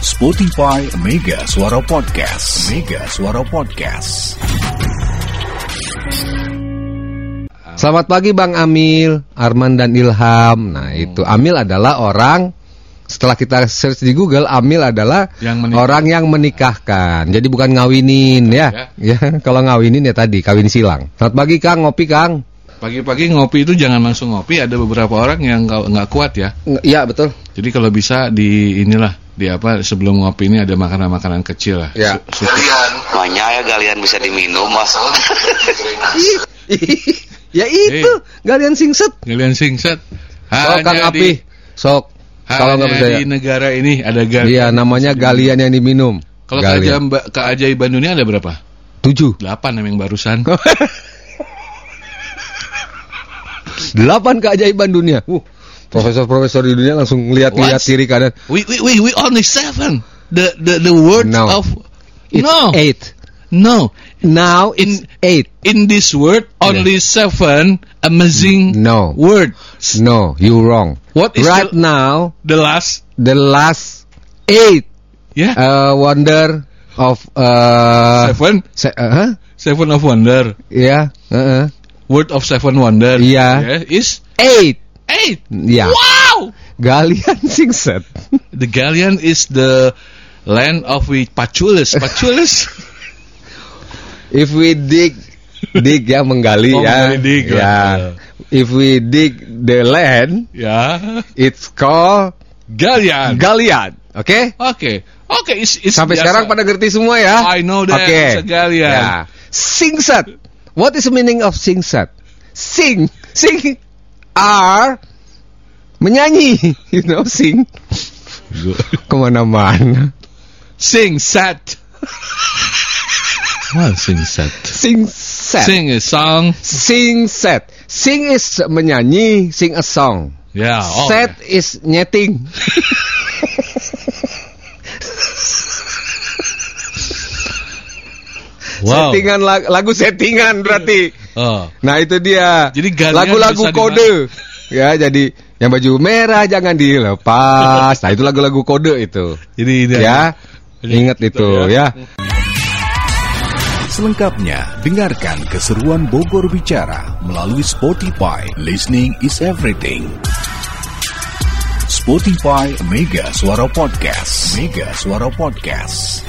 Spotify Mega Suara Podcast. Mega Suara Podcast. Selamat pagi Bang Amil, Arman dan Ilham. Nah, itu Amil adalah orang setelah kita search di Google, Amil adalah Yang menikah. orang yang menikahkan. Jadi bukan ngawinin ya. Ya, kalau ngawinin ya tadi kawin silang. Selamat pagi Kang, ngopi Kang. Pagi-pagi ngopi itu jangan langsung ngopi. Ada beberapa orang yang nggak kuat ya. Iya, betul. Jadi kalau bisa di inilah di apa sebelum ngopi ini ada makanan-makanan kecil lah. Ya. Su- su- Banyak ya galian bisa diminum mas. ya itu, galian singset. Galian singset. Sok Kang Hanya Api. di- Sok. Kalau nggak hanya percaya. di negara ini ada galian. Iya, namanya galian yang diminum. Kalau Galian. keajaiban, keajaiban dunia ada berapa? Tujuh. Delapan yang barusan. Delapan keajaiban dunia. Uh, profesor-profesor di dunia langsung What? kiri kanan. We we we we only seven. The the the word No. of It's no eight. no Now it's In- eight. in this word only seven amazing No. words. No, you wrong. What is right the- now The last the last eight yeah uh, wonder of uh, seven se- uh, huh? seven of wonder. Yeah, uh-uh. Word of seven wonder. Iya. is eight. Eight. Yeah. Wow. Galian singset. The Gallian is the land of we Pachulis. Pachulis. If we dig dig ya menggali Oh, ya. menggali dig, ya. ya. If we dig the land, ya. it's called Gallian. galian. Oke? Oke. Oke. it's- it's Sampai biasa. sekarang pada ngerti semua ya? I know that. Oke. A Galian. Ya. Singset. What is the meaning of singset? Sing. Sing are menyanyi. You know, sing. Ke mana-mana. Sing set. What sing set? Sing set. Sing a song. Sing set. Sing is menyanyi, sing a song. Yeah. Oh, set is nyeting. Wow. Settingan lag- lagu settingan berarti. Oh. Nah itu dia. Jadi lagu-lagu kode. Ya jadi yang baju merah jangan dilepas. Nah itu lagu-lagu kode itu. Jadi ini Ya. Jadi Ingat gitu itu ya. ya. Selengkapnya, dengarkan keseruan Bogor Bicara melalui Spotify. Listening is everything. Spotify Mega Suara Podcast. Mega Suara Podcast.